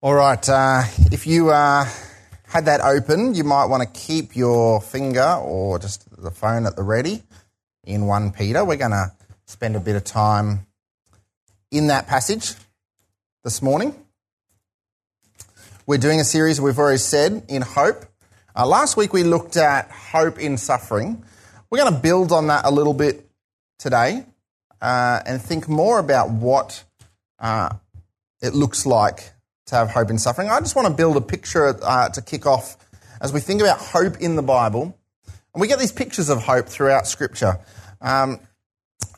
All right, uh, if you uh, had that open, you might want to keep your finger or just the phone at the ready in 1 Peter. We're going to spend a bit of time in that passage this morning. We're doing a series, we've already said, in hope. Uh, last week we looked at hope in suffering. We're going to build on that a little bit today uh, and think more about what uh, it looks like to have hope in suffering. I just want to build a picture uh, to kick off as we think about hope in the Bible. And we get these pictures of hope throughout Scripture. Um,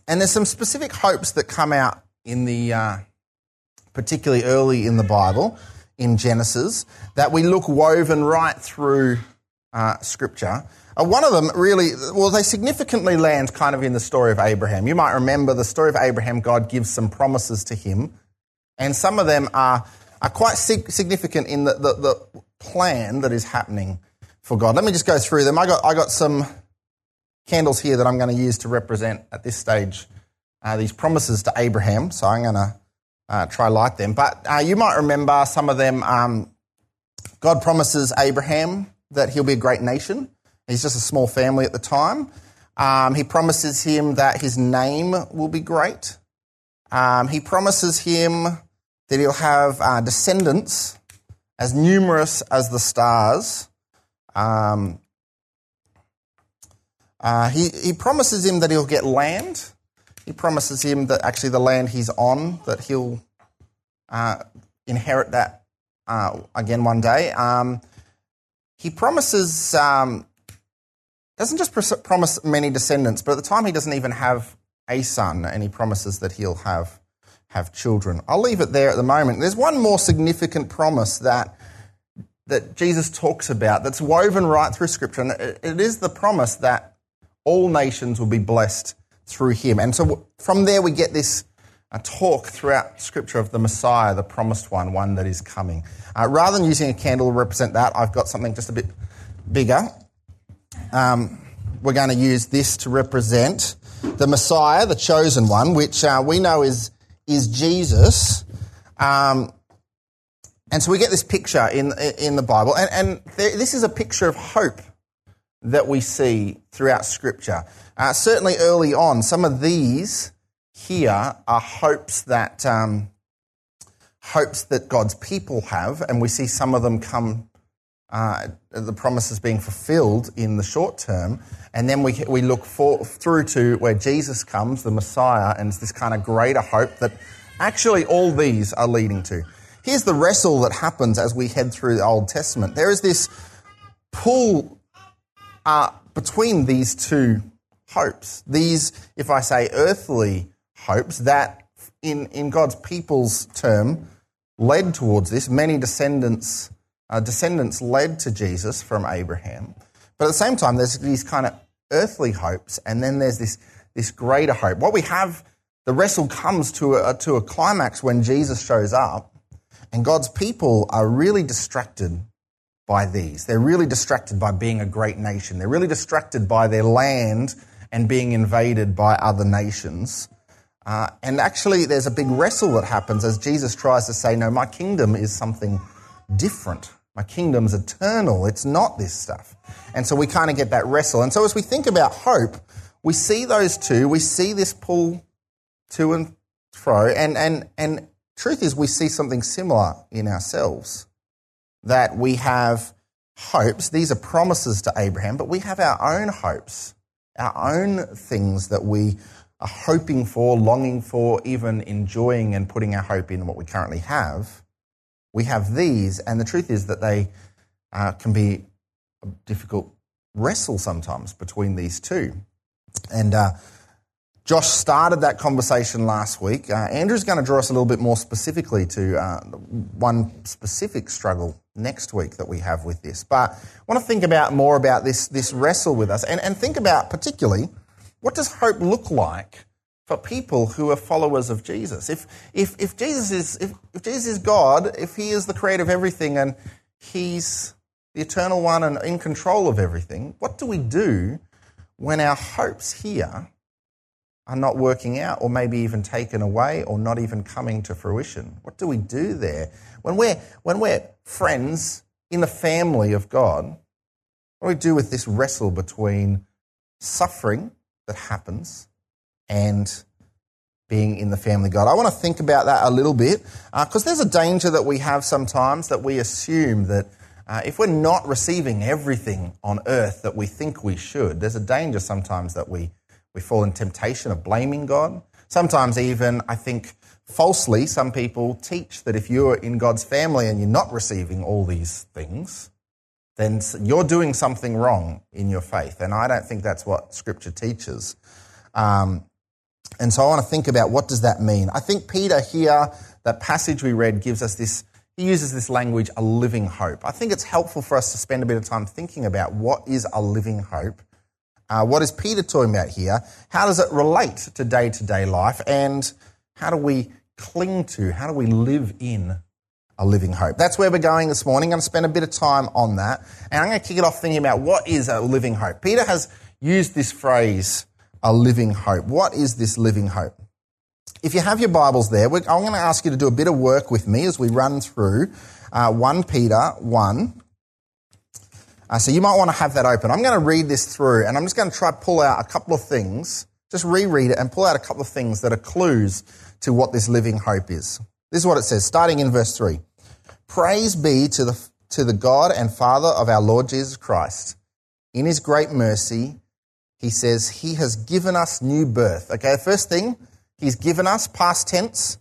and there's some specific hopes that come out in the, uh, particularly early in the Bible, in Genesis, that we look woven right through uh, Scripture. Uh, one of them really, well, they significantly land kind of in the story of Abraham. You might remember the story of Abraham, God gives some promises to him, and some of them are are quite significant in the, the, the, plan that is happening for God. Let me just go through them. I got, I got some candles here that I'm going to use to represent at this stage uh, these promises to Abraham. So I'm going to uh, try light them. But uh, you might remember some of them. Um, God promises Abraham that he'll be a great nation. He's just a small family at the time. Um, he promises him that his name will be great. Um, he promises him that he'll have uh, descendants as numerous as the stars. Um, uh, he, he promises him that he'll get land. He promises him that actually the land he's on, that he'll uh, inherit that uh, again one day. Um, he promises, um, doesn't just promise many descendants, but at the time he doesn't even have a son, and he promises that he'll have have children. I'll leave it there at the moment. There's one more significant promise that that Jesus talks about that's woven right through Scripture, and it is the promise that all nations will be blessed through him. And so from there we get this uh, talk throughout Scripture of the Messiah, the promised one, one that is coming. Uh, rather than using a candle to represent that, I've got something just a bit bigger. Um, we're going to use this to represent the Messiah, the chosen one, which uh, we know is is Jesus. Um, and so we get this picture in, in the Bible. And, and this is a picture of hope that we see throughout Scripture. Uh, certainly early on, some of these here are hopes that, um, hopes that God's people have. And we see some of them come uh, the promises being fulfilled in the short term. And then we, we look for, through to where Jesus comes, the Messiah, and it's this kind of greater hope that actually all these are leading to. Here's the wrestle that happens as we head through the Old Testament. There is this pull uh, between these two hopes. These, if I say earthly hopes, that in, in God's people's term led towards this. Many descendants uh, descendants led to Jesus from Abraham. But at the same time, there's these kind of earthly hopes, and then there's this, this greater hope. What we have, the wrestle comes to a, to a climax when Jesus shows up, and God's people are really distracted by these. They're really distracted by being a great nation. They're really distracted by their land and being invaded by other nations. Uh, and actually, there's a big wrestle that happens as Jesus tries to say, No, my kingdom is something different. My kingdom's eternal. It's not this stuff. And so we kind of get that wrestle. And so as we think about hope, we see those two. We see this pull to and fro. And, and, and truth is, we see something similar in ourselves. That we have hopes. These are promises to Abraham, but we have our own hopes, our own things that we are hoping for, longing for, even enjoying and putting our hope in what we currently have we have these, and the truth is that they uh, can be a difficult wrestle sometimes between these two. And uh, Josh started that conversation last week. Uh, Andrew's going to draw us a little bit more specifically to uh, one specific struggle next week that we have with this. But I want to think about more about this, this wrestle with us and, and think about particularly what does hope look like for people who are followers of Jesus. If, if, if, Jesus is, if, if Jesus is God, if He is the creator of everything and He's the eternal one and in control of everything, what do we do when our hopes here are not working out, or maybe even taken away, or not even coming to fruition. What do we do there? When we're, when we're friends in the family of God, what do we do with this wrestle between suffering that happens and being in the family of God? I want to think about that a little bit because uh, there's a danger that we have sometimes that we assume that uh, if we're not receiving everything on earth that we think we should, there's a danger sometimes that we, we fall in temptation of blaming God. Sometimes, even, I think, falsely, some people teach that if you're in God's family and you're not receiving all these things, then you're doing something wrong in your faith. And I don't think that's what Scripture teaches. Um, and so I want to think about what does that mean. I think Peter here, that passage we read, gives us this he uses this language, a living hope. I think it's helpful for us to spend a bit of time thinking about what is a living hope. Uh, what is Peter talking about here? How does it relate to day to day life? And how do we cling to, how do we live in a living hope? That's where we're going this morning. I'm going to spend a bit of time on that. And I'm going to kick it off thinking about what is a living hope. Peter has used this phrase, a living hope. What is this living hope? If you have your Bibles there, I'm going to ask you to do a bit of work with me as we run through uh, 1 Peter 1. Uh, so you might want to have that open. I'm going to read this through and I'm just going to try to pull out a couple of things, just reread it and pull out a couple of things that are clues to what this living hope is. This is what it says, starting in verse 3. Praise be to the, to the God and Father of our Lord Jesus Christ. In his great mercy, he says, he has given us new birth. Okay, the first thing, He's given us, past tense,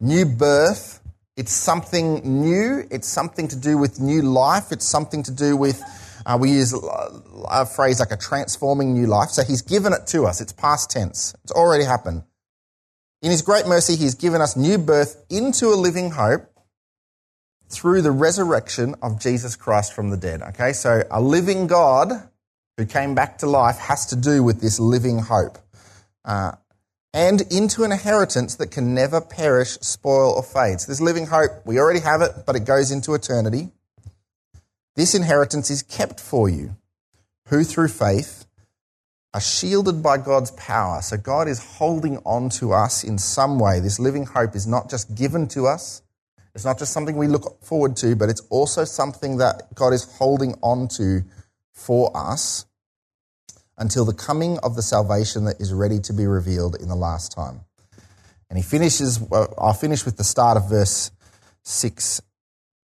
new birth. It's something new. It's something to do with new life. It's something to do with, uh, we use a phrase like a transforming new life. So he's given it to us. It's past tense. It's already happened. In his great mercy, he's given us new birth into a living hope through the resurrection of Jesus Christ from the dead. Okay, so a living God who came back to life has to do with this living hope. Uh, and into an inheritance that can never perish, spoil, or fade. So this living hope, we already have it, but it goes into eternity. This inheritance is kept for you, who through faith are shielded by God's power. So God is holding on to us in some way. This living hope is not just given to us, it's not just something we look forward to, but it's also something that God is holding on to for us until the coming of the salvation that is ready to be revealed in the last time. And he finishes, uh, I'll finish with the start of verse 6.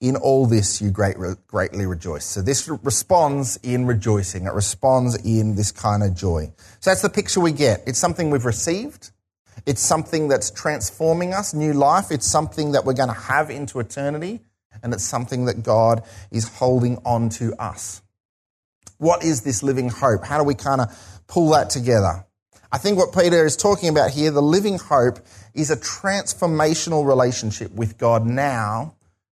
In all this you great, greatly rejoice. So this responds in rejoicing. It responds in this kind of joy. So that's the picture we get. It's something we've received. It's something that's transforming us, new life. It's something that we're going to have into eternity. And it's something that God is holding on to us. What is this living hope? How do we kind of pull that together? I think what Peter is talking about here, the living hope, is a transformational relationship with God now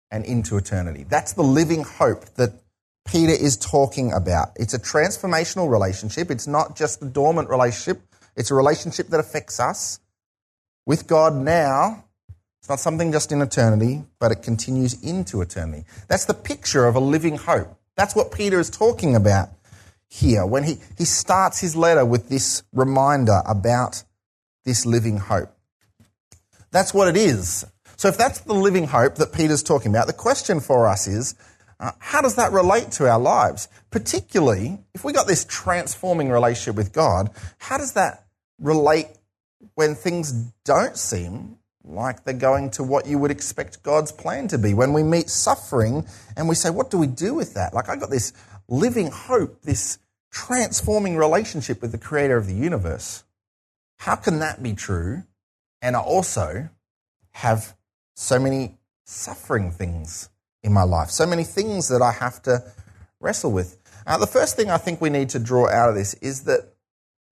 and into eternity. That's the living hope that Peter is talking about. It's a transformational relationship. It's not just a dormant relationship, it's a relationship that affects us with God now. It's not something just in eternity, but it continues into eternity. That's the picture of a living hope. That's what Peter is talking about here when he, he starts his letter with this reminder about this living hope. That's what it is. So, if that's the living hope that Peter's talking about, the question for us is uh, how does that relate to our lives? Particularly, if we got this transforming relationship with God, how does that relate when things don't seem like they're going to what you would expect God's plan to be. When we meet suffering and we say, what do we do with that? Like, I got this living hope, this transforming relationship with the creator of the universe. How can that be true? And I also have so many suffering things in my life, so many things that I have to wrestle with. Uh, the first thing I think we need to draw out of this is that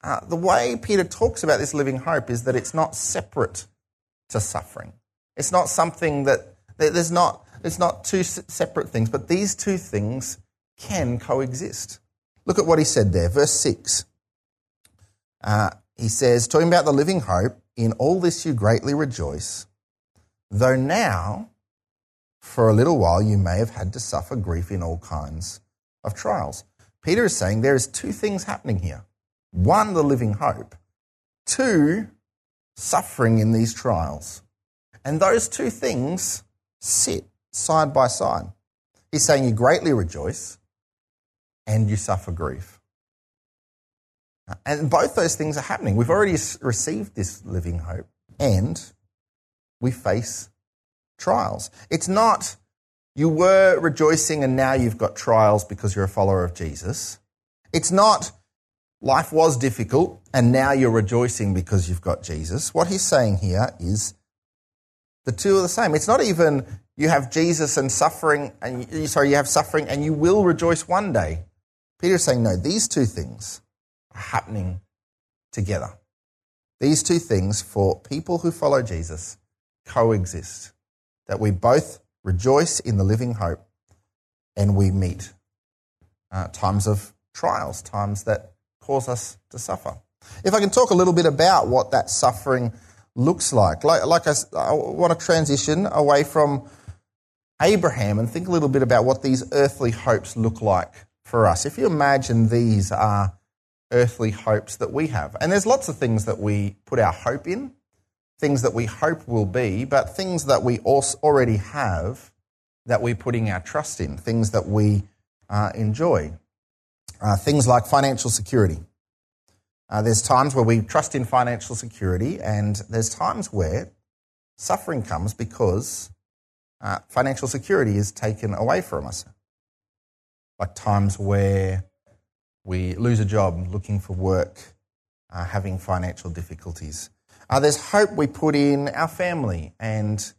uh, the way Peter talks about this living hope is that it's not separate to suffering. It's not something that there's not it's not two separate things, but these two things can coexist. Look at what he said there, verse six. Uh, he says, talking about the living hope, in all this you greatly rejoice, though now, for a little while, you may have had to suffer grief in all kinds of trials. Peter is saying there is two things happening here. One, the living hope, to suffering in these trials. And those two things sit side by side. He's saying you greatly rejoice and you suffer grief. And both those things are happening. We've already received this living hope and we face trials. It's not you were rejoicing and now you've got trials because you're a follower of Jesus. It's not life was difficult and now you're rejoicing because you've got Jesus. What he's saying here is the two are the same. It's not even you have Jesus and suffering, and you, sorry, you have suffering and you will rejoice one day. Peter's saying, no, these two things are happening together. These two things for people who follow Jesus coexist. That we both rejoice in the living hope and we meet uh, times of trials, times that cause us to suffer. If I can talk a little bit about what that suffering looks like. Like, like I, I want to transition away from Abraham and think a little bit about what these earthly hopes look like for us. If you imagine these are earthly hopes that we have, and there's lots of things that we put our hope in, things that we hope will be, but things that we already have that we're putting our trust in, things that we uh, enjoy. Uh, things like financial security. Uh, there's times where we trust in financial security, and there's times where suffering comes because uh, financial security is taken away from us. Like times where we lose a job looking for work, uh, having financial difficulties. Uh, there's hope we put in our family and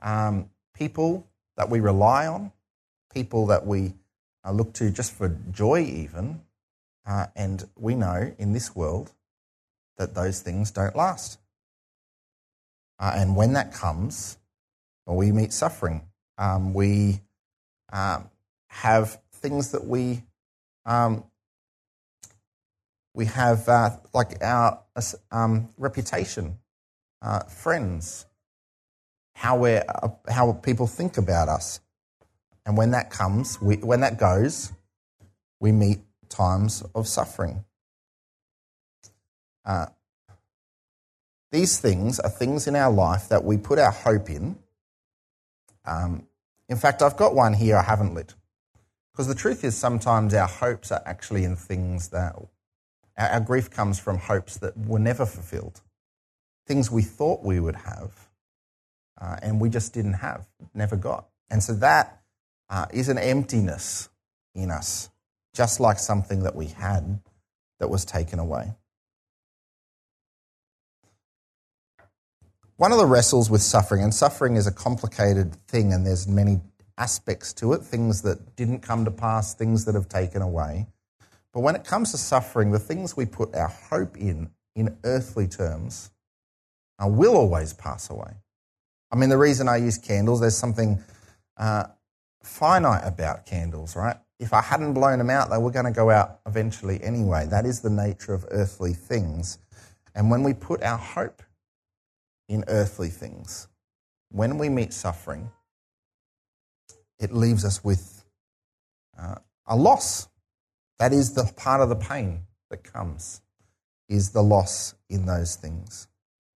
um, people that we rely on, people that we uh, look to just for joy, even. Uh, and we know in this world that those things don't last. Uh, and when that comes, well, we meet suffering. Um, we um, have things that we um, we have uh, like our um, reputation, uh, friends, how we uh, how people think about us, and when that comes, we, when that goes, we meet times of suffering. Uh, these things are things in our life that we put our hope in. Um, in fact, I've got one here I haven't lit. Because the truth is, sometimes our hopes are actually in things that our, our grief comes from hopes that were never fulfilled, things we thought we would have, uh, and we just didn't have, never got. And so that uh, is an emptiness in us just like something that we had that was taken away. One of the wrestles with suffering, and suffering is a complicated thing, and there's many aspects to it things that didn't come to pass, things that have taken away. But when it comes to suffering, the things we put our hope in, in earthly terms, uh, will always pass away. I mean, the reason I use candles, there's something uh, finite about candles, right? if I hadn't blown them out, they were going to go out eventually anyway. That is the nature of earthly things. And when we put our hope in earthly things, when we meet suffering, it leaves us with uh, a loss. That is the part of the pain that comes, is the loss in those things.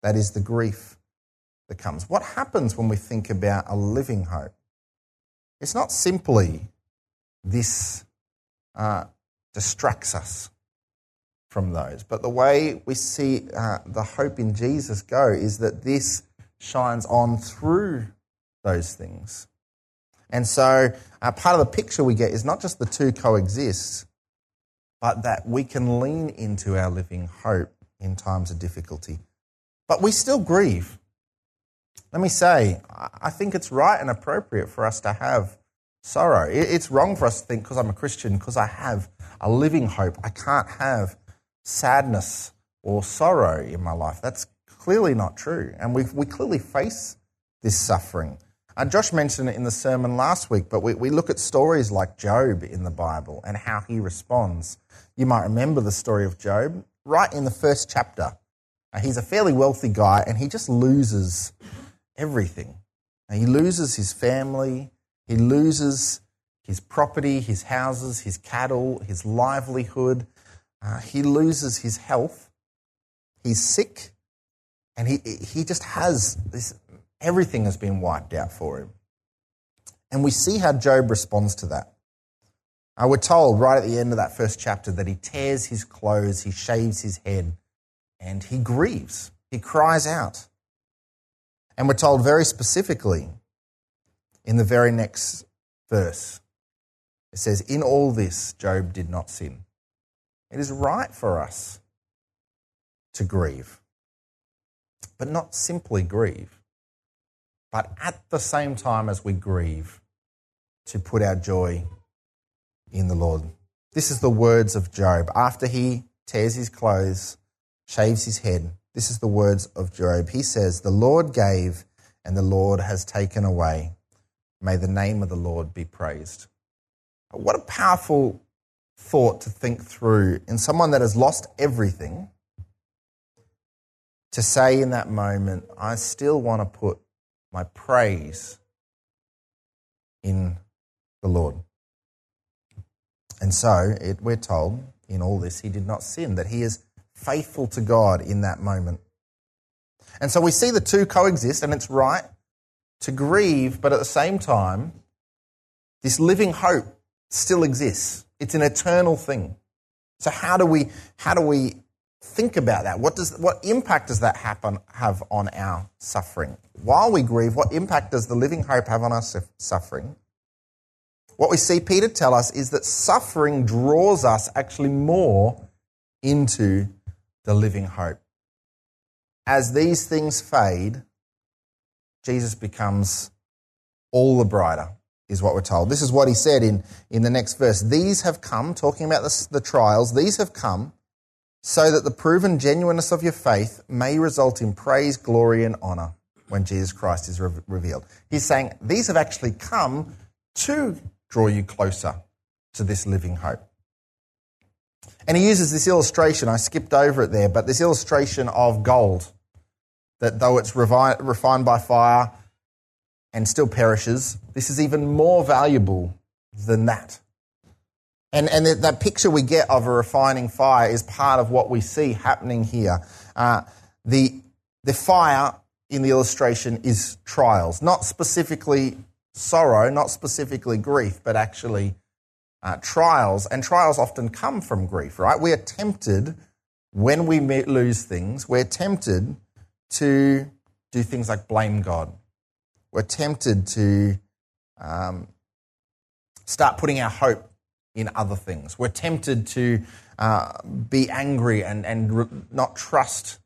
That is the grief that comes. What happens when we think about a living hope? It's not simply this uh, distracts us from those. But the way we see uh, the hope in Jesus go is that this shines on through those things. And so, uh, part of the picture we get is not just the two coexist, but that we can lean into our living hope in times of difficulty. But we still grieve. Let me say, I think it's right and appropriate for us to have sorrow. It's wrong for us to think because I'm a Christian, because I have a living hope, I can't have sadness or sorrow in my life. That's clearly not true. And we, we clearly face this suffering. Uh, Josh mentioned it in the sermon last week, but we, we look at stories like Job in the Bible and how he responds. You might remember the story of Job right in the first chapter. Uh, he's a fairly wealthy guy and he just loses everything. He loses his family, he loses his property, his houses, his cattle, his livelihood. Uh, he loses his health. He's sick, and he, he just has this, everything has been wiped out for him. And we see how Job responds to that. Uh, we're told right at the end of that first chapter that he tears his clothes, he shaves his head, and he grieves. He cries out. And we're told very specifically in the very next verse it says, In all this, Job did not sin. It is right for us to grieve, but not simply grieve, but at the same time as we grieve, to put our joy in the Lord. This is the words of Job. After he tears his clothes, shaves his head, this is the words of Job. He says, The Lord gave and the Lord has taken away. May the name of the Lord be praised. What a powerful thought to think through in someone that has lost everything to say in that moment, I still want to put my praise in the Lord. And so it, we're told in all this, he did not sin, that he is faithful to God in that moment. And so we see the two coexist, and it's right to grieve, but at the same time, this living hope still exists. It's an eternal thing. So how do we how do we think about that? What does what impact does that happen have on our suffering? While we grieve, what impact does the living hope have on our suffering? What we see Peter tell us is that suffering draws us actually more into the living hope. As these things fade, Jesus becomes all the brighter, is what we're told. This is what he said in, in the next verse. These have come, talking about the, the trials, these have come so that the proven genuineness of your faith may result in praise, glory, and honor when Jesus Christ is re- revealed. He's saying these have actually come to draw you closer to this living hope. And he uses this illustration, I skipped over it there, but this illustration of gold, that though it's refined by fire and still perishes, this is even more valuable than that. And, and that picture we get of a refining fire is part of what we see happening here. Uh, the, the fire in the illustration is trials, not specifically sorrow, not specifically grief, but actually uh, trials, and trials often come from grief, right? We are tempted when we lose things, we're tempted to do things like blame God. We're tempted to um, start putting our hope in other things. We're tempted to uh, be angry and, and re- not trust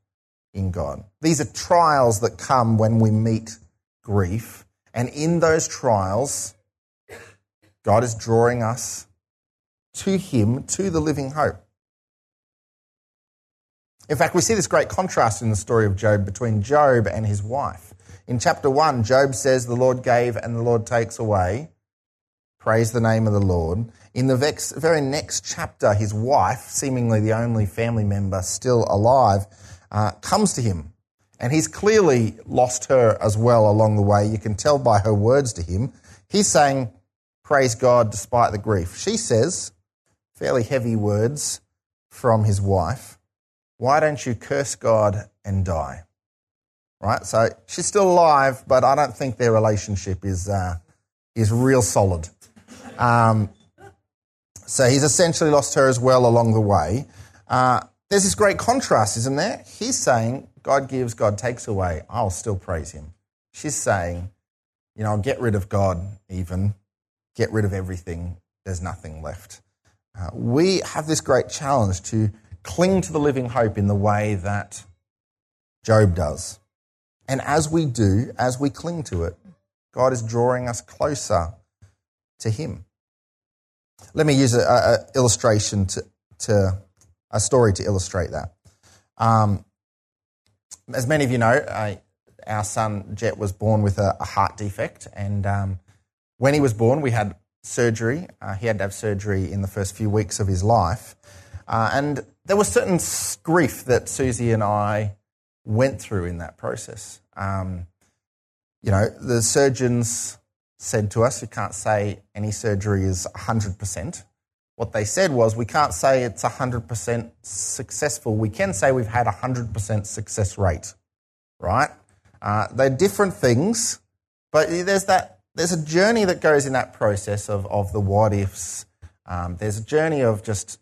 in God. These are trials that come when we meet grief. And in those trials, God is drawing us to Him, to the living hope. In fact, we see this great contrast in the story of Job between Job and his wife. In chapter 1, Job says, The Lord gave and the Lord takes away. Praise the name of the Lord. In the very next chapter, his wife, seemingly the only family member still alive, uh, comes to him. And he's clearly lost her as well along the way. You can tell by her words to him. He's saying, Praise God despite the grief. She says, fairly heavy words from his wife. Why don't you curse God and die? Right? So she's still alive, but I don't think their relationship is, uh, is real solid. Um, so he's essentially lost her as well along the way. Uh, there's this great contrast, isn't there? He's saying, God gives, God takes away. I'll still praise him. She's saying, you know, I'll get rid of God even, get rid of everything. There's nothing left. Uh, we have this great challenge to cling to the living hope in the way that Job does. And as we do, as we cling to it, God is drawing us closer to Him. Let me use an illustration to, to, a story to illustrate that. Um, as many of you know, uh, our son Jet was born with a, a heart defect, and um, when he was born, we had surgery. Uh, he had to have surgery in the first few weeks of his life. Uh, and there was certain grief that Susie and I went through in that process. Um, you know, the surgeons said to us, you can't say any surgery is 100%, what they said was we can't say it's 100% successful. We can say we've had a 100% success rate, right? Uh, they're different things, but there's that there's a journey that goes in that process of, of the what ifs. Um, there's a journey of just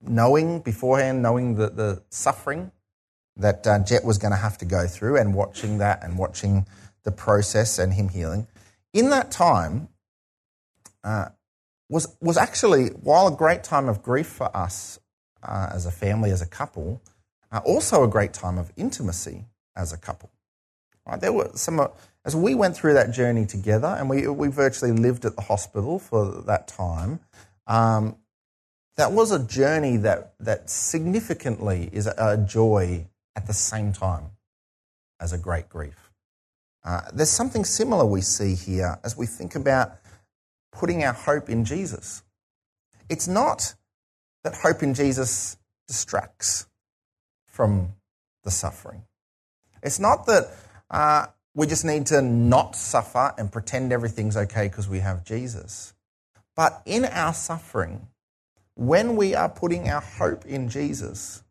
knowing beforehand, knowing the, the suffering that uh, Jet was going to have to go through and watching that and watching the process and him healing. In that time, uh, was, was actually, while a great time of grief for us uh, as a family, as a couple, uh, also a great time of intimacy as a couple. Right? There were some, uh, as we went through that journey together, and we, we virtually lived at the hospital for that time, um, that was a journey that, that significantly is a, joy at the same time as a great grief. Uh, there's something similar we see here as we think about putting our hope in Jesus. It's not that hope in Jesus distracts from the suffering. It's not that uh, we just need to not suffer and pretend everything's okay because we have Jesus. But in our suffering, when we are putting our hope in Jesus,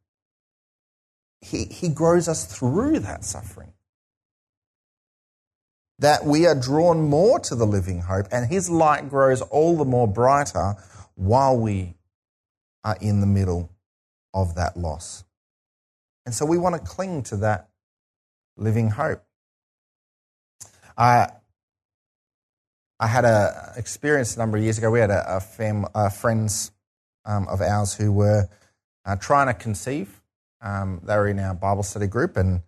he, he grows us through that suffering that we are drawn more to the living hope and his light grows all the more brighter while we are in the middle of that loss. And so we want to cling to that living hope. I, I had an experience a number of years ago. We had a, a fam, uh, friends um, of ours who were uh, trying to conceive. Um, they were in our Bible study group, and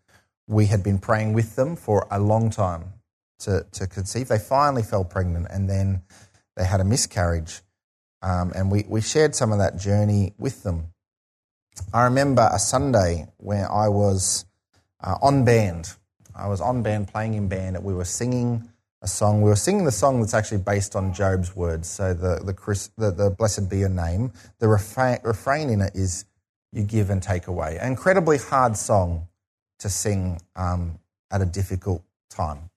we had been praying with them for a long time to, to conceive. They finally fell pregnant and then they had a miscarriage. Um, and we, we shared some of that journey with them. I remember a Sunday where I was uh, on band. I was on band, playing in band, and we were singing a song. We were singing the song that's actually based on Job's words. So the, the, Chris, the, the Blessed Be Your Name. The refrain, refrain in it is, You give and take away. An incredibly hard song to sing um, at a difficult time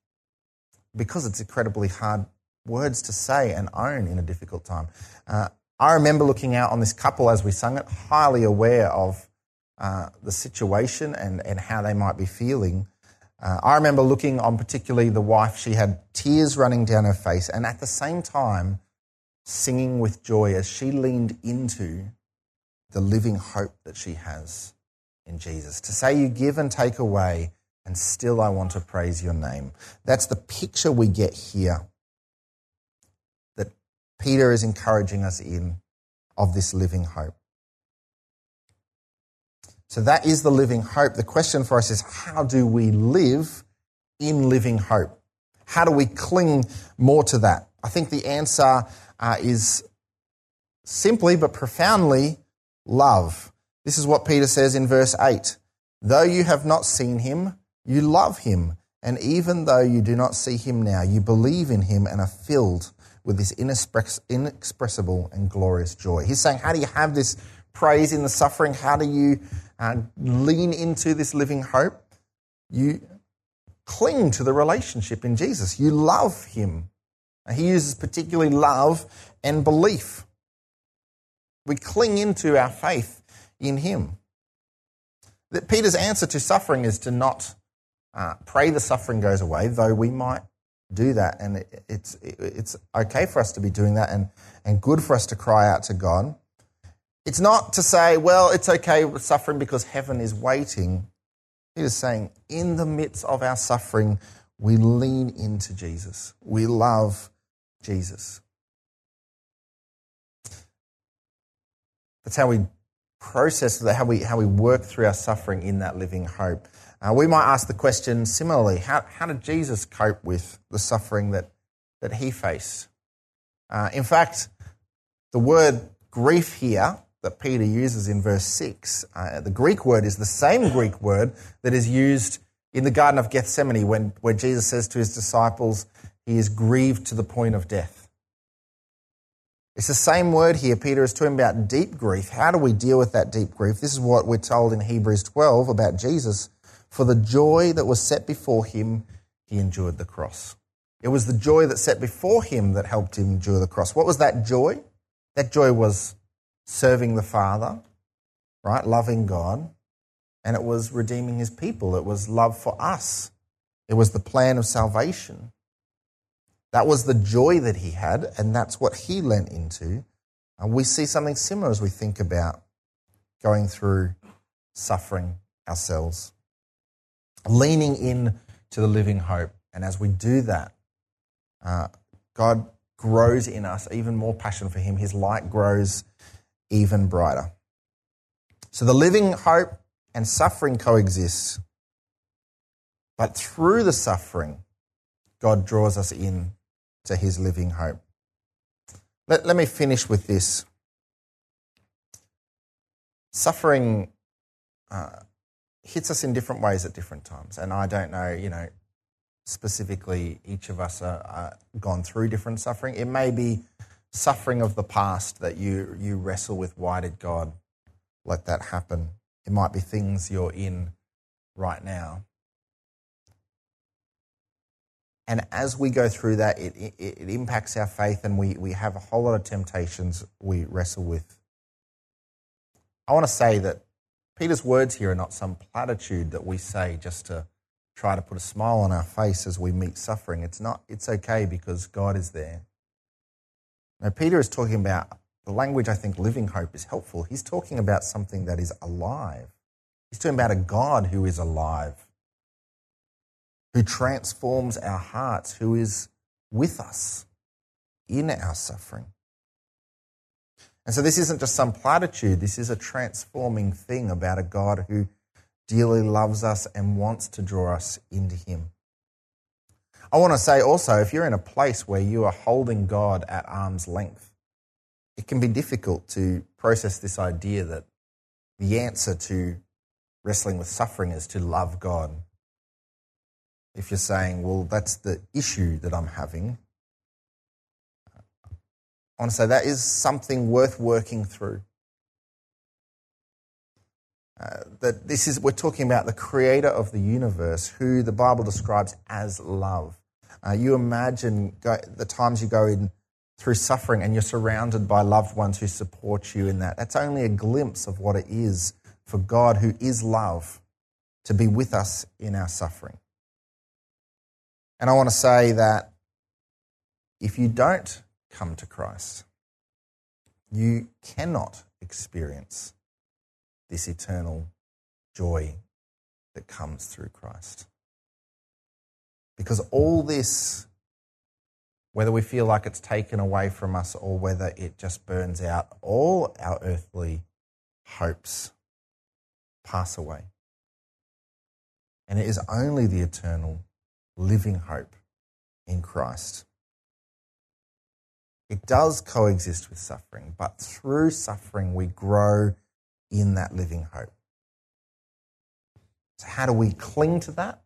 because it's incredibly hard words to say and own in a difficult time. Uh, I remember looking out on this couple as we sung it, highly aware of uh, the situation and, and how they might be feeling. Uh, I remember looking on particularly the wife, she had tears running down her face, and at the same time, singing with joy as she leaned into the living hope that she has in Jesus. To say you give and take away and still I want to praise your name. That's the picture we get here that Peter is encouraging us in of this living hope. So that is the living hope. The question for us is how do we live in living hope? How do we cling more to that? I think the answer uh, is simply but profoundly love. This is what Peter says in verse 8. Though you have not seen him, you love him, and even though you do not see him now, you believe in him and are filled with this inexpressible and glorious joy. He's saying, How do you have this praise in the suffering? How do you uh, lean into this living hope? You cling to the relationship in Jesus. You love him. He uses particularly love and belief. We cling into our faith in him. That Peter's answer to suffering is to not uh, pray the suffering goes away, though we might do that, and it, it's it's okay for us to be doing that, and and good for us to cry out to God. It's not to say, well, it's okay with suffering because heaven is waiting. It is saying, in the midst of our suffering, we lean into Jesus. We love Jesus. That's how we process that, how we, how we work through our suffering in that living hope. Uh, we might ask the question similarly how, how did Jesus cope with the suffering that, that he faced? Uh, in fact, the word grief here that Peter uses in verse 6, uh, the Greek word is the same Greek word that is used in the Garden of Gethsemane when, where Jesus says to his disciples, He is grieved to the point of death. It's the same word here. Peter is talking about deep grief. How do we deal with that deep grief? This is what we're told in Hebrews 12 about Jesus for the joy that was set before him, he endured the cross. It was the joy that set before him that helped him endure the cross. What was that joy? That joy was serving the Father, right? Loving God. And it was redeeming his people. It was love for us. It was the plan of salvation. That was the joy that he had, and that's what he lent into. And we see something similar as we think about going through suffering ourselves, leaning in to the living hope. And as we do that, uh, God grows in us even more passion for Him. His light grows even brighter. So the living hope and suffering coexist. But through the suffering, God draws us in to His living hope. Let, let me finish with this. Suffering uh, hits us in different ways at different times. And I don't know, you know, specifically each of us are, are gone through different suffering. It may be suffering of the past that you, you wrestle with. Why did God let that happen? It might be things you're in right now. And as we go through that, it, it, it, impacts our faith, and we, we have a whole lot of temptations we wrestle with. I want to say that Peter's words here are not some platitude that we say just to try to put a smile on our face as we meet suffering. It's not, it's okay because God is there. Now, Peter is talking about the language I think living hope is helpful. He's talking about something that is alive. He's talking about a God who is alive, who transforms our hearts, who is with us in our suffering. And so this isn't just some platitude, this is a transforming thing about a God who dearly loves us and wants to draw us into Him. I want to say also, if you're in a place where you are holding God at arm's length, it can be difficult to process this idea that the answer to wrestling with suffering is to love God. If you're saying, well, that's the issue that I'm having, I want to say that is something worth working through. Uh, that this is we're talking about the creator of the universe who the bible describes as love uh, you imagine go, the times you go in through suffering and you're surrounded by loved ones who support you in that that's only a glimpse of what it is for god who is love to be with us in our suffering and i want to say that if you don't come to christ you cannot experience this eternal joy that comes through Christ. Because all this, whether we feel like it's taken away from us or whether it just burns out, all our earthly hopes pass away. And it is only the eternal living hope in Christ. It does coexist with suffering, but through suffering we grow in that living hope. So, how do we cling to that?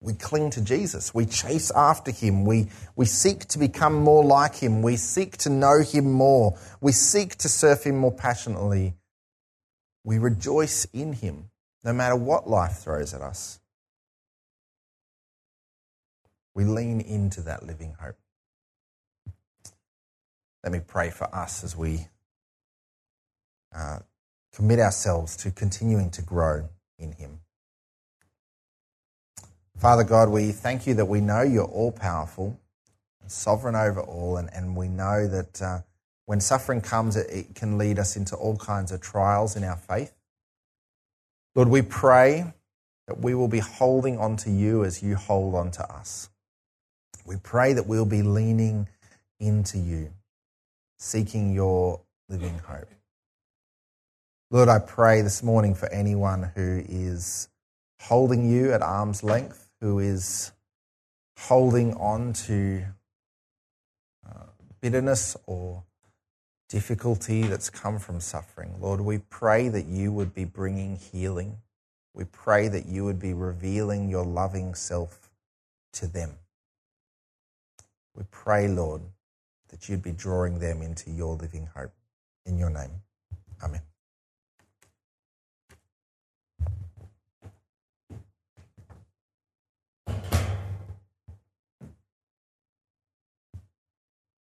We cling to Jesus. We chase after him. We, we seek to become more like him. We seek to know him more. We seek to serve him more passionately. We rejoice in him no matter what life throws at us. We lean into that living hope. Let me pray for us as we uh, commit ourselves to continuing to grow in Him. Father God, we thank you that we know you're all powerful, sovereign over all, and, and we know that uh, when suffering comes, it, it can lead us into all kinds of trials in our faith. Lord, we pray that we will be holding on to you as you hold on to us. We pray that we'll be leaning into you, seeking your living hope. Lord, I pray this morning for anyone who is holding you at arm's length, who is holding on to uh, bitterness or difficulty that's come from suffering. Lord, we pray that you would be bringing healing. We pray that you would be revealing your loving self to them. We pray, Lord, that you'd be drawing them into your living hope. In your name.